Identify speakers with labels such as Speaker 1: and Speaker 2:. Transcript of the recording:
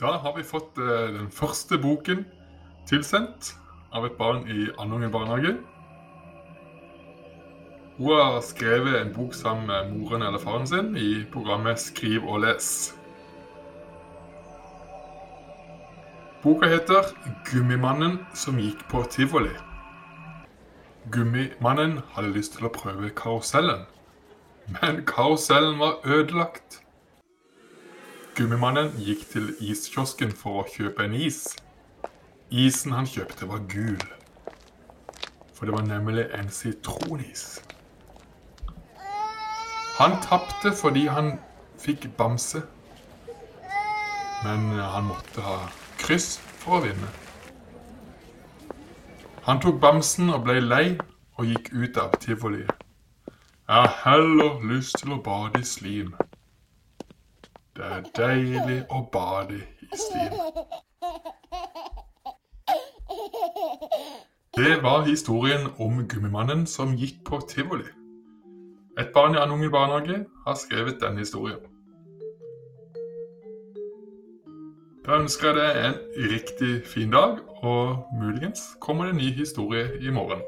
Speaker 1: Da har vi fått eh, den første boken tilsendt av et barn i Andungen barnehage. Hun har skrevet en bok sammen med moren eller faren sin i programmet Skriv og les. Boka heter 'Gummimannen som gikk på tivoli'. Gummimannen hadde lyst til å prøve karusellen, men karusellen var ødelagt. Gummimannen gikk til iskiosken for å kjøpe en is. Isen han kjøpte var gul, for det var nemlig en sitronis. Han tapte fordi han fikk bamse, men han måtte ha kryss for å vinne. Han tok bamsen og ble lei og gikk ut av tivoliet. Jeg har heller lyst til å bade i slim. Det er deilig å bade i slim. Det var historien om gummimannen som gikk på tivoli. Et barn i Andungen barnehage har skrevet denne historien. Da ønsker jeg deg en riktig fin dag, og muligens kommer det en ny historie i morgen.